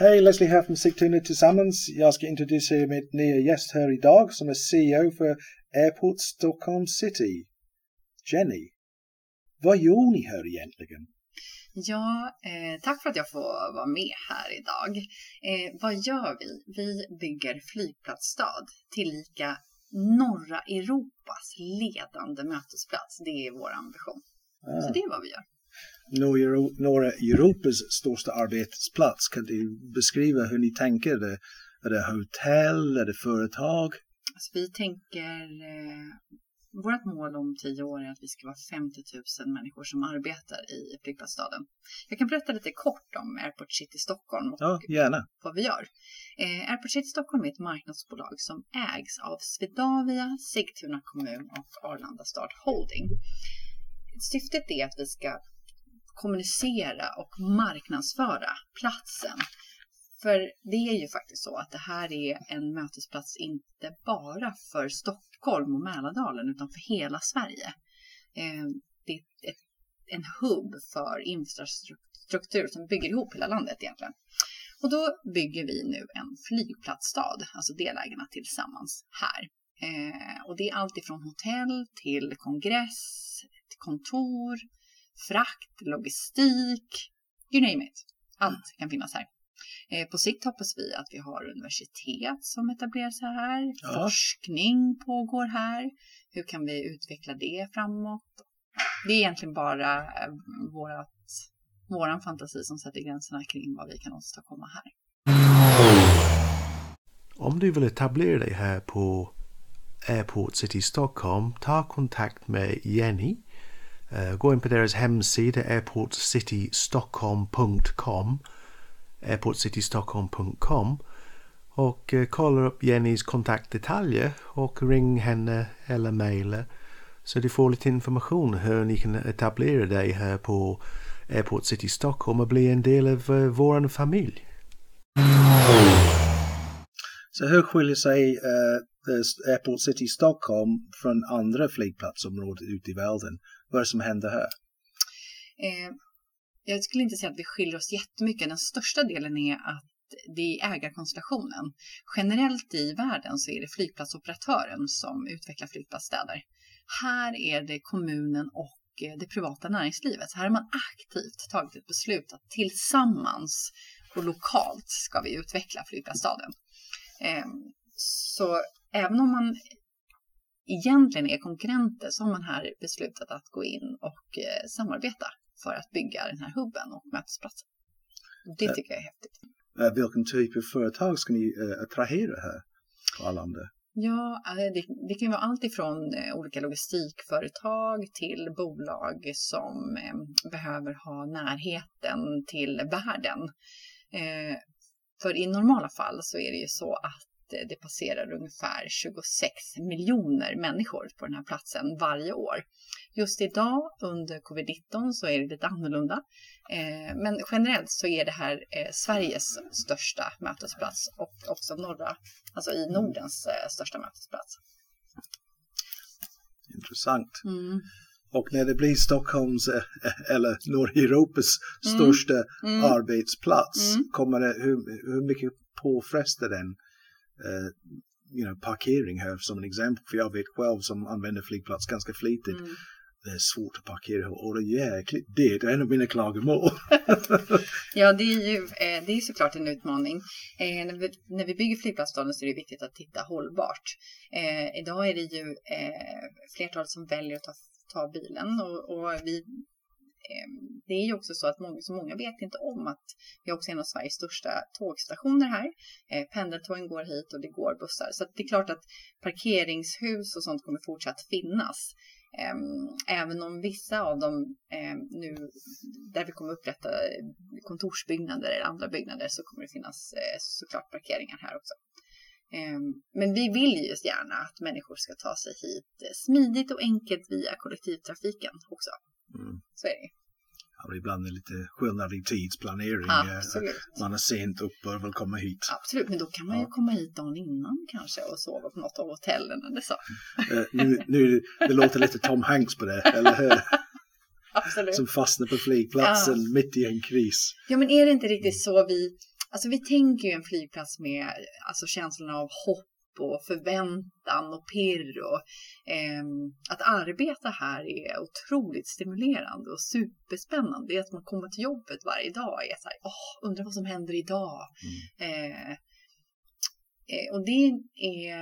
Hej, Leslie här från Sigtuna Tillsammans. Jag ska introducera mitt nya gäst här idag som är CEO för Airport Stockholm City. Jenny, vad gör ni här egentligen? Ja, eh, tack för att jag får vara med här idag. Eh, vad gör vi? Vi bygger flygplatsstad tillika norra Europas ledande mötesplats. Det är vår ambition. Ah. Så det är vad vi gör. Norra Europas största arbetsplats. Kan du beskriva hur ni tänker? Är det, är det hotell? Är det företag? Alltså vi tänker eh, vårt mål om tio år är att vi ska vara 50 000 människor som arbetar i flygplatsstaden. Jag kan berätta lite kort om Airport City Stockholm och ja, gärna. vad vi gör. Eh, Airport City Stockholm är ett marknadsbolag som ägs av Swedavia, Sigtuna kommun och Arlanda Stad Holding. Syftet är att vi ska kommunicera och marknadsföra platsen för det är ju faktiskt så att det här är en mötesplats inte bara för Stockholm och Mälardalen utan för hela Sverige. Eh, det är ett, en hubb för infrastruktur som bygger ihop hela landet egentligen. Och då bygger vi nu en flygplatsstad, alltså delägarna tillsammans här. Eh, och det är allt ifrån hotell till kongress, till kontor, frakt, logistik, you name it. Allt kan finnas här. Eh, på sikt hoppas vi att vi har universitet som etablerar sig här. Ja. Forskning pågår här. Hur kan vi utveckla det framåt? Det är egentligen bara eh, vårat, våran fantasi som sätter gränserna kring vad vi kan åstadkomma här. Om du vill etablera dig här på Airport City Stockholm, ta kontakt med Jenny. Uh, gå in på deras hemsida airportcitystockholm.com airportcitystockholm.com och eh, kolla upp Jennys kontaktdetaljer och ring henne eller mejla så du får lite information hur ni kan etablera dig här på Airport City Stockholm och bli en del av eh, uh, vår familj. Så hur skiljer sig uh, Airport City Stockholm från andra flygplatsområden ute i världen? Vad är det som händer här? Eh, jag skulle inte säga att vi skiljer oss jättemycket. Den största delen är att det är ägarkonstellationen. Generellt i världen så är det flygplatsoperatören som utvecklar flygplatsstäder. Här är det kommunen och eh, det privata näringslivet. Så här har man aktivt tagit ett beslut att tillsammans och lokalt ska vi utveckla flygplatsstaden. Eh, så även om man egentligen är konkurrenter så har man här beslutat att gå in och eh, samarbeta för att bygga den här hubben och mötesplatsen. Det tycker jag är häftigt. Vilken typ av företag ska ni uh, attrahera här på Arlanda? Ja, det, det, kan vara allt ifrån eh, olika logistikföretag till bolag som eh, behöver ha närheten till världen. Eh, för i normala fall så är det ju så att det passerar ungefär 26 miljoner människor på den här platsen varje år. Just idag under covid-19 så är det lite annorlunda. Eh, men generellt så är det här eh, Sveriges största mötesplats och också norra, alltså i Nordens eh, största mötesplats. Intressant. Mm. Och när det blir Stockholms eller Nordeuropas mm. största mm. arbetsplats, mm. kommer det, hur, hur mycket påfrestar den uh, you know, parkering här som en exempel. För jag vet själv som använder flygplats ganska flitigt. Mm. Det är svårt att parkera och det är jäkligt det är en av mina klagomål. ja, det är ju eh, det är såklart en utmaning. Eh, när, vi, när vi bygger flygplatsstaden så är det viktigt att titta hållbart. Eh, idag är det ju eh, flertalet som väljer att ta, ta bilen och, och vi Ehm, det är ju också så att många, så många vet inte om att vi också är en av Sveriges största tågstationer här. Eh, pendeltågen går hit och det går bussar. Så det är klart att parkeringshus och sånt kommer fortsatt finnas. Ehm, även om vissa av dem ehm, nu, där vi kommer upprätta kontorsbyggnader eller andra byggnader så kommer det finnas eh, såklart parkeringar här också. Men vi vill ju gärna att människor ska ta sig hit eh, smidigt och enkelt via kollektivtrafiken också. Mm. Så är det ja, ibland är det lite skillnad i tidsplanering. Absolut. Man är sent upp och vill komma hit. Absolut, men då kan man ju komma hit dagen innan kanske och sova på något av hotellen eller så. Eh, nu, nu, det låter lite Tom Hanks på det, eller hur? Absolut. Som fastnar på flygplatsen ja. mitt i en kris. Ja, men är det inte riktigt så vi Alltså vi tänker ju en flygplats med alltså känslan av hopp och förväntan och pirr och eh, att arbeta här är otroligt stimulerande och superspännande. Det är att man kommer till jobbet varje dag och är så här, åh, undrar vad som händer idag. Mm. Eh, eh, och det är,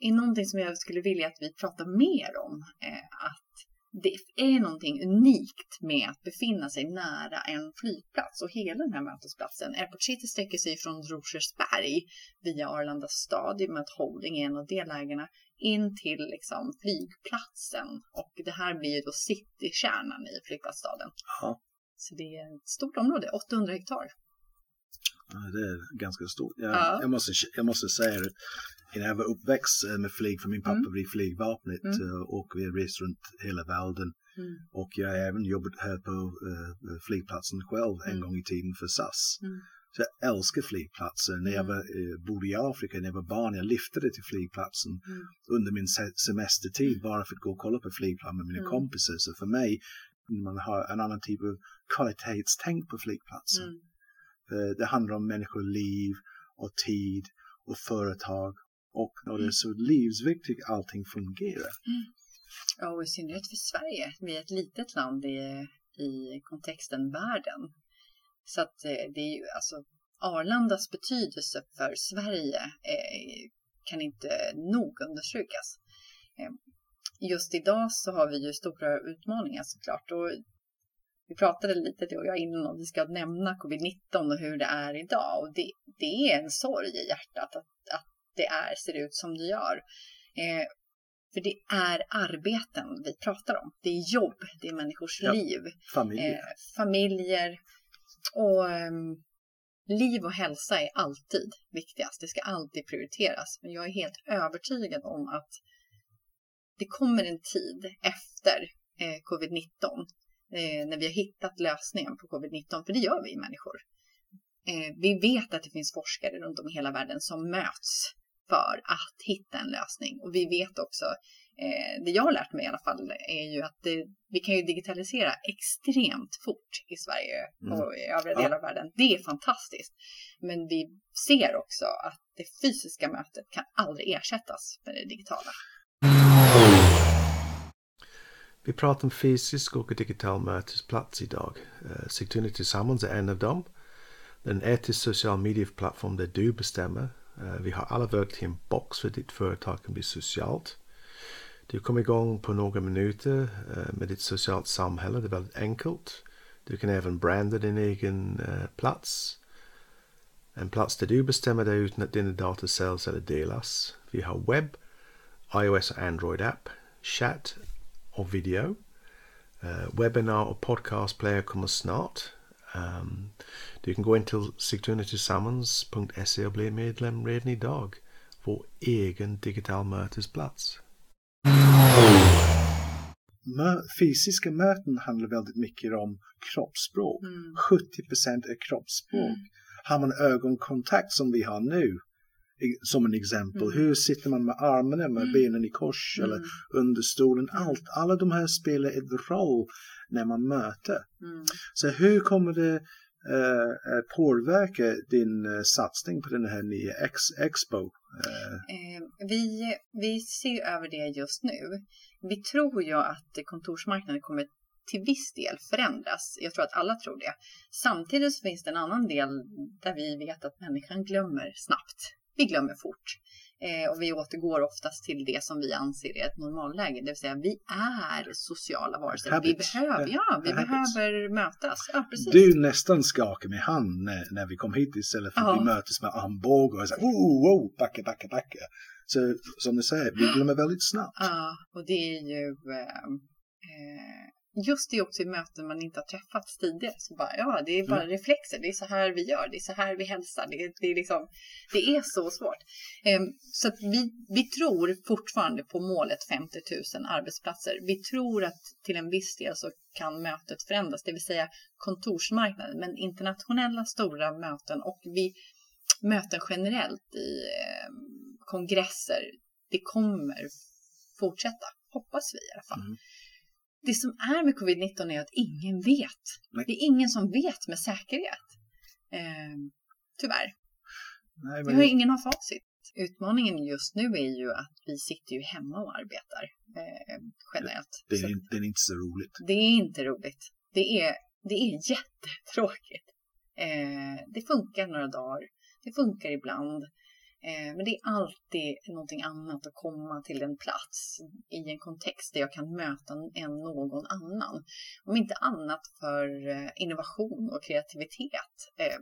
är någonting som jag skulle vilja att vi pratar mer om. Eh, att det är någonting unikt med att befinna sig nära en flygplats och hela den här mötesplatsen. Airport City sträcker sig från Rosersberg via Arlanda stad i och med att Holding är en av delägarna in till liksom flygplatsen och det här blir ju då citykärnan i flygplatsstaden. Ja. Så det är ett stort område, 800 hektar. Ja, det är ganska stort. Jag, ja. jag, måste, jag måste säga det när jag var uppväxt eh, med flyg, för min pappa mm. blev flygvapnet mm. Eh, och vi har rest runt hela världen. Mm. Och jag har även jobbat här på uh, flygplatsen själv en mm. gång i tiden för SAS. Mm. Så jag älskar flygplatser. När jag mm. var, uh, bodde i Afrika, när jag var barn, jag lyftade till flygplatsen under min se semestertid bara för att gå och kolla på flygplan med mina kompisar. Så för mig, man har en annan typ av kvalitetstänk på flygplatsen. Uh, det handlar om människoliv och tid och företag och när det är så livsviktigt allting fungerar. Mm. Ja, och i synnerhet för Sverige. Vi är ett litet land i, i kontexten världen. Så att eh, det är ju alltså Arlandas betydelse för Sverige eh, kan inte nog understrykas. Eh, just idag så har vi ju stora utmaningar såklart. Och vi pratade lite du och jag innan om vi ska nämna covid-19 och hur det är idag. Och det, det är en sorg i hjärtat att, att det är, ser ut som det gör. Eh, för det är arbeten vi pratar om. Det är jobb, det är människors ja, liv. Familjer. Eh, familjer. Och eh, liv och hälsa är alltid viktigast. Det ska alltid prioriteras. Men jag är helt övertygad om att det kommer en tid efter eh, covid-19 eh, när vi har hittat lösningen på covid-19, för det gör vi människor. Eh, vi vet att det finns forskare runt om i hela världen som möts för att hitta en lösning. Och vi vet också, eh, det jag har lärt mig i alla fall, är ju att det, vi kan ju digitalisera extremt fort i Sverige mm. och i övriga delar av världen. Det är fantastiskt. Men vi ser också att det fysiska mötet kan aldrig ersättas med det digitala. Vi pratar om fysisk och digital mötesplats idag. Uh, Sigtuna Tillsammans är en av dem. Den etisk social medieplattform där du bestämmer Eh, vi har alla verktyg i en box för ditt företag kan bli socialt. Du kommer igång på några minuter eh, med ditt socialt samhälle. Det är väldigt enkelt. Du kan även branda din egen eh, plats. En plats där du bestämmer dig utan att dina data säljs eller delas. Vi har webb, iOS och Android app, chatt och video. Webinar och podcast player kommer snart. Um, du kan gå in till sigtunatillsammans.se och bli medlem redan idag. Vår egen digital mötesplats. Fysiska möten handlar väldigt mycket om kroppsspråk. Mm. 70 är kroppsspråk. Mm. Har man ögonkontakt som vi har nu, som en exempel. Mm. Hur sitter man med armarna, med mm. benen i kors mm. eller under stolen? Allt, alla de här spelar en roll när man möter. Mm. Så hur kommer det eh, eh, påverka din eh, satsning på den här nya ex Expo? Eh. eh, vi, vi ser över det just nu. Vi tror ju att kontorsmarknaden kommer till viss del förändras. Jag tror att alla tror det. Samtidigt finns det en annan del där vi vet att människan glömmer snabbt. Vi glömmer fort. Eh, och vi återgår oftast till det som vi anser är ett normalläge, det vill säga vi är sociala varelser. Vi behöver, ja, vi behöver mötas. Ja. Du nästan skakar med hand när, när vi kom hit istället för att vi mötes med armbågar och så oh, oh, backa, backa, backa. Så som du säger, vi glömmer väldigt snabbt. Ja, och det är ju eh, eh, just det också i möten man inte har träffats tidigare. Så bara, ja, det är bara mm. reflexer. Det är så här vi gör. Det är så här vi hälsar. Det, det, är, liksom, det är så svårt. Um, så att vi, vi tror fortfarande på målet 50 000 arbetsplatser. Vi tror att till en viss del så kan mötet förändras, det vill säga kontorsmarknaden. Men internationella stora möten och vi möten generellt i eh, kongresser, det kommer fortsätta, hoppas vi i alla fall. Mm det som är med covid-19 är att ingen vet. Nej. Det är ingen som vet med säkerhet. Eh, tyvärr. Nej, Vi har ingen har facit. Utmaningen just nu är ju att vi sitter ju hemma och arbetar eh, generellt. det, Så är, inte- det är inte så roligt. det är inte roligt. Det är, det är jättetråkigt. Eh, det funkar några dagar. Det funkar ibland. Eh, men det är alltid någonting annat att komma till en plats i en kontext där jag kan möta en någon annan. Om inte annat för eh, innovation och kreativitet. Eh,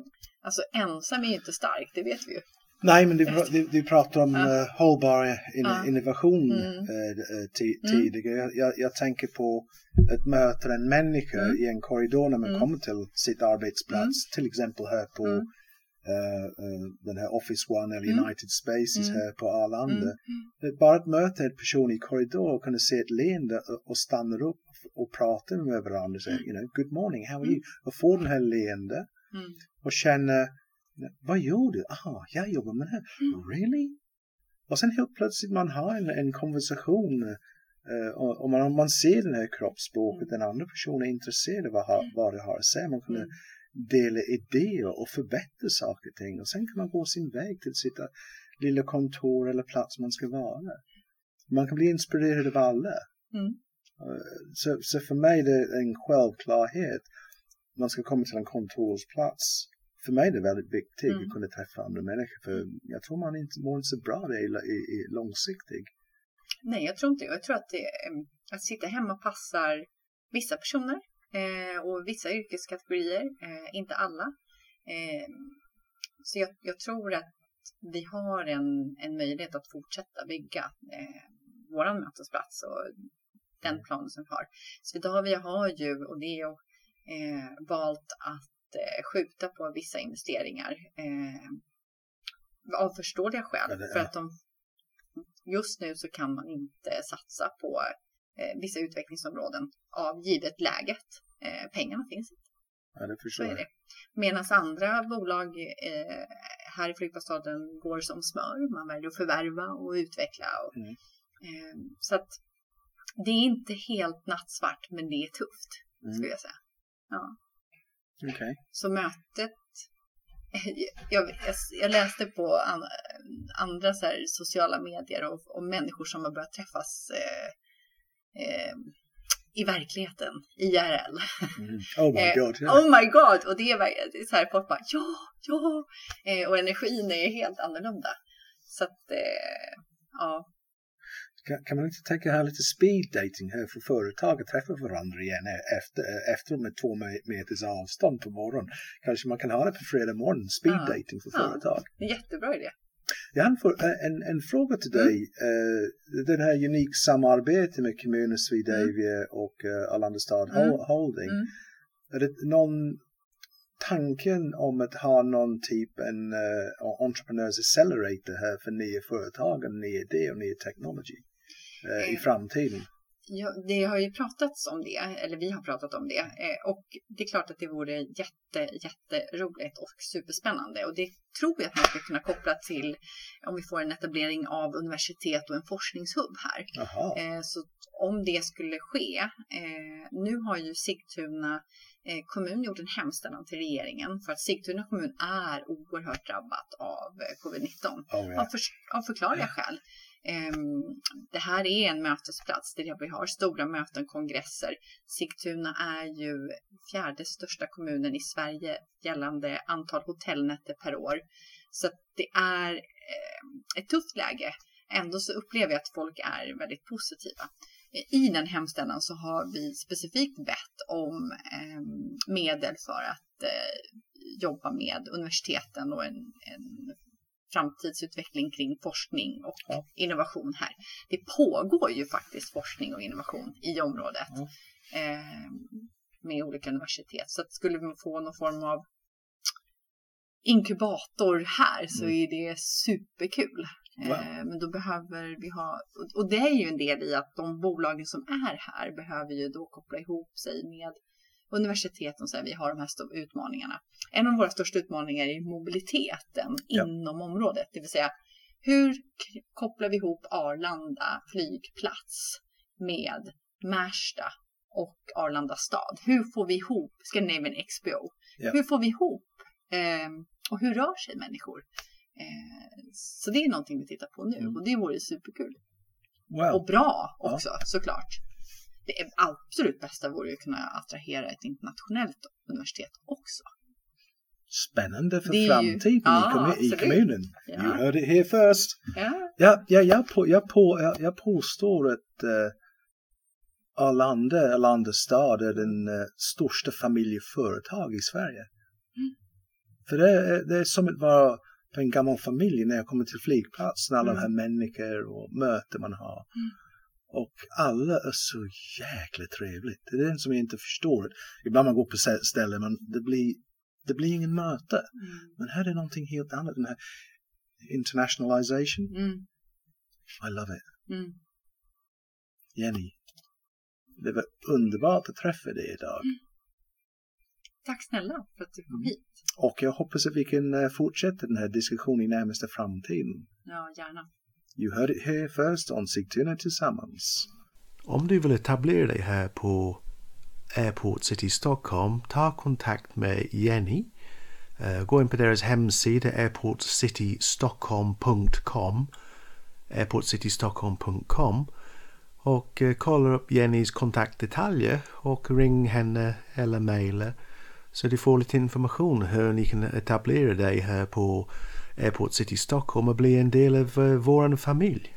alltså ensam är ju inte stark, det vet vi ju. Nej, men du, du, pratar om Ja. hållbar in, Ja. innovation Mm. Mm. tidigare. Jag, jag, jag tänker på att möta en människa Mm. i en korridor när man Mm. kommer till sitt arbetsplats. Till exempel här på Mm. Den här Office One eller Mm. United Spaces Mm. här på Arlanda. Mm. Bara att möta en person i korridor och kunna se ett leende och- stanna upp och prata med varandra och säga, you know, good morning, how are you? Och få den här leende Mm. och känna, vad gör du? Ah, jag jobbar med det här. Mm. Really? Och sen helt plötsligt man har en, en konversation eh, och, man, man ser den här kroppsspråket, den andra personen är intresserad av vad, ha- vad det har att säga. Man kan Mm. Dela idéer och förbättra saker och ting. Och sen kan man gå sin väg till sitt lilla kontor eller plats man ska vara. Man kan bli inspirerad av alla. Mm. Eh, Så, så för mig det är en självklarhet. Man ska komma till en kontorsplats. För mig är det väldigt viktigt Mm. att kunna träffa andra människor. För jag tror man inte mår så bra i, i, i långsiktigt. Nej, jag tror inte. Jag tror att det, att sitta hemma passar vissa personer eh, och vissa yrkeskategorier, eh, inte alla. Eh, så jag, jag tror att vi har en, en möjlighet att fortsätta bygga eh, våran mötesplats och den planen som vi har. Swedavia har ju, och det är eh, valt att eh, skjuta på vissa investeringar eh, av förståeliga skäl. Ja, det- för att de, just nu så kan man inte satsa på eh, vissa utvecklingsområden av givet läget. Eh, pengarna finns inte. Ja, det förstår jag. Medan andra bolag eh, här i flygplatsstaden går som smör. Man väljer att förvärva och utveckla. Och, Mm. eh, så att det är inte helt nattsvart, men det är tufft, Mm. skulle jag säga. Okej. Så mötet... Jag, jag, jag läste på an, andra så sociala medier och, och människor som har börjat träffas eh, eh, i verkligheten, IRL. Mm. Oh my Eh, god. Ja. Oh my god! Och det är, verkligen- det är så här, folk bara ja, ja. Eh, och energin är helt annorlunda. Så att, eh, ja. Kan, kan man inte tänka här lite speed dating här för företag att träffa varandra igen e- efter, efteråt med två me- meters avstånd på morgonen. Kanske man kan ha det på fredag morgon, speed Ja. dating för Ja. företag. Jättebra idé. Jag har en, en, fråga till dig. Eh, den här unik samarbete med kommunen Swedavia och uh, Arlanda stad Mm. Hol- Holding. Mm. Är det någon tanken om att ha någon typ en uh, entrepreneurs accelerator här för nya företag och nya idéer och ny teknologi eh, i Eh. framtiden? Ja, det har ju pratats om det, eller vi har pratat om det. Eh, och det är klart att det vore jätte, jätteroligt och superspännande. Och det tror jag att man ska kunna koppla till om vi får en etablering av universitet och en forskningshubb här. Jaha. Eh, Så om det skulle ske, eh, nu har ju Sigtuna kommun gjort en hemställan till regeringen för att Sigtuna kommun är oerhört drabbat av eh, covid-19 Oh, av, ja. för, av förklarliga skäl. Ehm, det här är en mötesplats där vi har stora möten, kongresser. Sigtuna är ju fjärde största kommunen i Sverige gällande antal hotellnätter per år. Så det är ehm, ett tufft läge. Ändå så upplever jag att folk är väldigt positiva. I den hemställan så har vi specifikt bett om ehm, medel för att eh, jobba med universiteten och en, en framtidsutveckling kring forskning och Ja. innovation här. Det pågår ju faktiskt forskning och innovation i området Ja. eh, med olika universitet. Så att skulle vi få någon form av inkubator här så Mm. är det superkul. Wow. Eh, men då behöver vi ha, och det är ju en del i att de bolagen som är här behöver ju då koppla ihop sig med universiteten så här, vi har de här stora utmaningarna. En av våra största utmaningar är mobiliteten Ja. inom området, det vill säga hur kopplar vi ihop Arlanda flygplats med Märsta och Arlanda stad? Hur får vi ihop Scandinavian XPO? Ja. Hur får vi ihop Eh, och hur rör sig människor? Eh, så det är någonting vi tittar på nu Mm. och det vore superkul. Wow. Och bra också såklart. Det absolut bästa vore ju att kunna attrahera ett internationellt universitet också. Spännande för ju- framtiden Ja, i, kommu- i kommunen. Ja. You heard it here first. Ja, Ja, ja, jag, på, jag, på, jag, jag påstår att eh, Arlanda, Arlanda stad är den eh, största familjeföretag i Sverige. Mm. För det är, det är som att vara på en gammal familj när jag kommer till flygplatsen, alla de här Mm. människor och möten man har. Och alla är så jäkla trevligt. Det är det som jag inte förstår. Ibland man går på stä- ställen men det blir, det blir ingen möte. mm, Men här är någonting helt annat. Den här internationalization. mm, I love it. mm. Jenny. Det var underbart att träffa dig idag. Tack snälla för att du kom hit. Och jag hoppas att vi kan eh, fortsätta den här diskussionen i närmaste framtiden. Ja, gärna. You heard it here first on Sigtuna Tillsammans. Om du vill etablera dig här på Airport City Stockholm, ta kontakt med Jenny. Eh, gå in på deras hemsida airportcitystockholm.com airportcitystockholm.com och eh, kolla upp Jennys kontaktdetaljer och ring henne eller mejla så du får lite information hur ni kan etablera dig här på Airport City Stockholm och bli en del av vår familj.